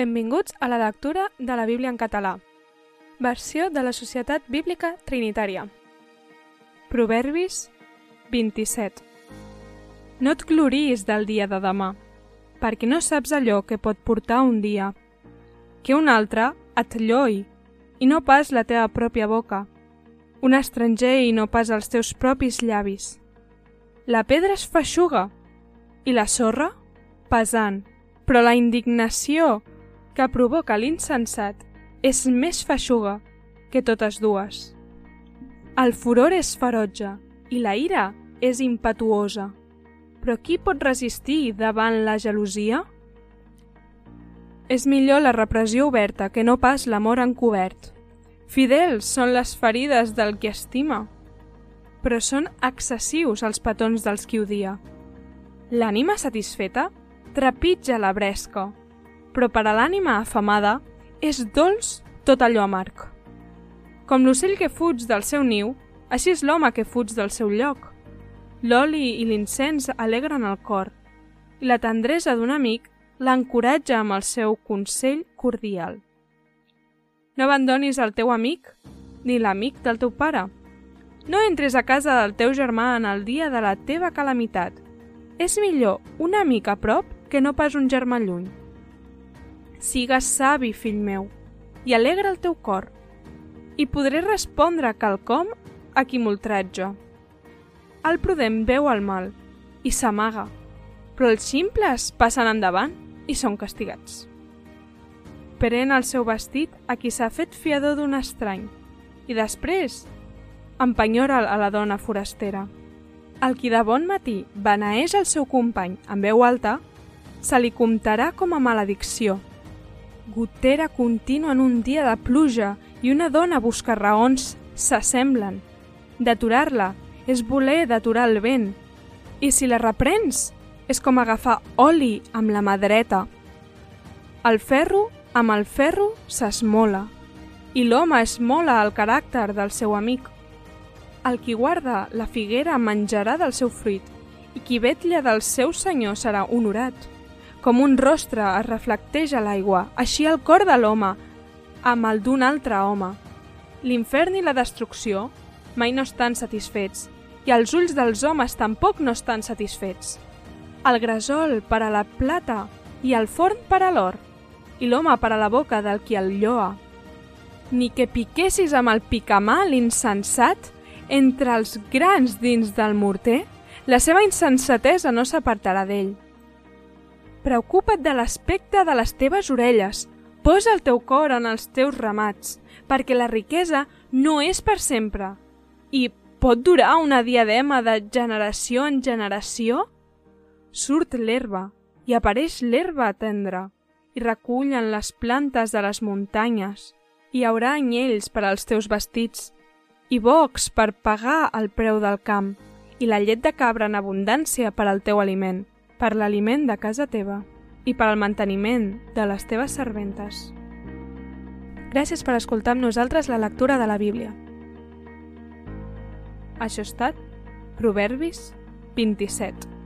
Benvinguts a la lectura de la Bíblia en català. Versió de la Societat Bíblica Trinitària. Proverbis 27. No et gloris del dia de demà, perquè no saps allò que pot portar un dia. Que un altre et lloi, i no pas la teva pròpia boca. Un estranger i no pas els teus propis llavis. La pedra es feixuga, i la sorra, pesant, però la indignació que provoca l'insensat és més feixuga que totes dues. El furor és ferotge i la ira és impetuosa. Però qui pot resistir davant la gelosia? És millor la repressió oberta que no pas l'amor encobert. Fidels són les ferides del qui estima, però són excessius els petons dels qui odia. L'ànima satisfeta trepitja la bresca, però per a l'ànima afamada és dolç tot allò amarg. Com l'ocell que fuig del seu niu, així és l'home que fuig del seu lloc. L'oli i l'incens alegren el cor, i la tendresa d'un amic l'encoratja amb el seu consell cordial. No abandonis el teu amic, ni l'amic del teu pare. No entres a casa del teu germà en el dia de la teva calamitat. És millor un amic a prop que no pas un germà lluny. Sigues savi, fill meu, i alegra el teu cor, i podré respondre quelcom a qui m'ultratja. El prudent veu el mal i s'amaga, però els ximples passen endavant i són castigats. Pren el seu vestit a qui s'ha fet fiador d'un estrany i després empenyora a la dona forastera. El qui de bon matí beneeix el seu company amb veu alta, se li comptarà com a maledicció – gotera contínua en un dia de pluja i una dona busca raons s'assemblen. D'aturar-la és voler d'aturar el vent. I si la reprens, és com agafar oli amb la mà dreta. El ferro amb el ferro s'esmola i l'home esmola el caràcter del seu amic. El qui guarda la figuera menjarà del seu fruit i qui vetlla del seu senyor serà honorat. Com un rostre es reflecteix a l'aigua, així el cor de l'home, amb el d'un altre home. L'infern i la destrucció mai no estan satisfets, i els ulls dels homes tampoc no estan satisfets. El gresol per a la plata i el forn per a l'or, i l'home per a la boca del qui el lloa. Ni que piquessis amb el picamà l'insensat entre els grans dins del morter, la seva insensatesa no s'apartarà d'ell. Preocupa't de l'aspecte de les teves orelles. Posa el teu cor en els teus ramats, perquè la riquesa no és per sempre. I pot durar una diadema de generació en generació? Surt l'herba, i apareix l'herba tendra, i recullen les plantes de les muntanyes. Hi haurà anyells per als teus vestits, i bocs per pagar el preu del camp, i la llet de cabra en abundància per al teu aliment per l'aliment de casa teva i per al manteniment de les teves serventes. Gràcies per escoltar amb nosaltres la lectura de la Bíblia. Això ha estat Proverbis 27.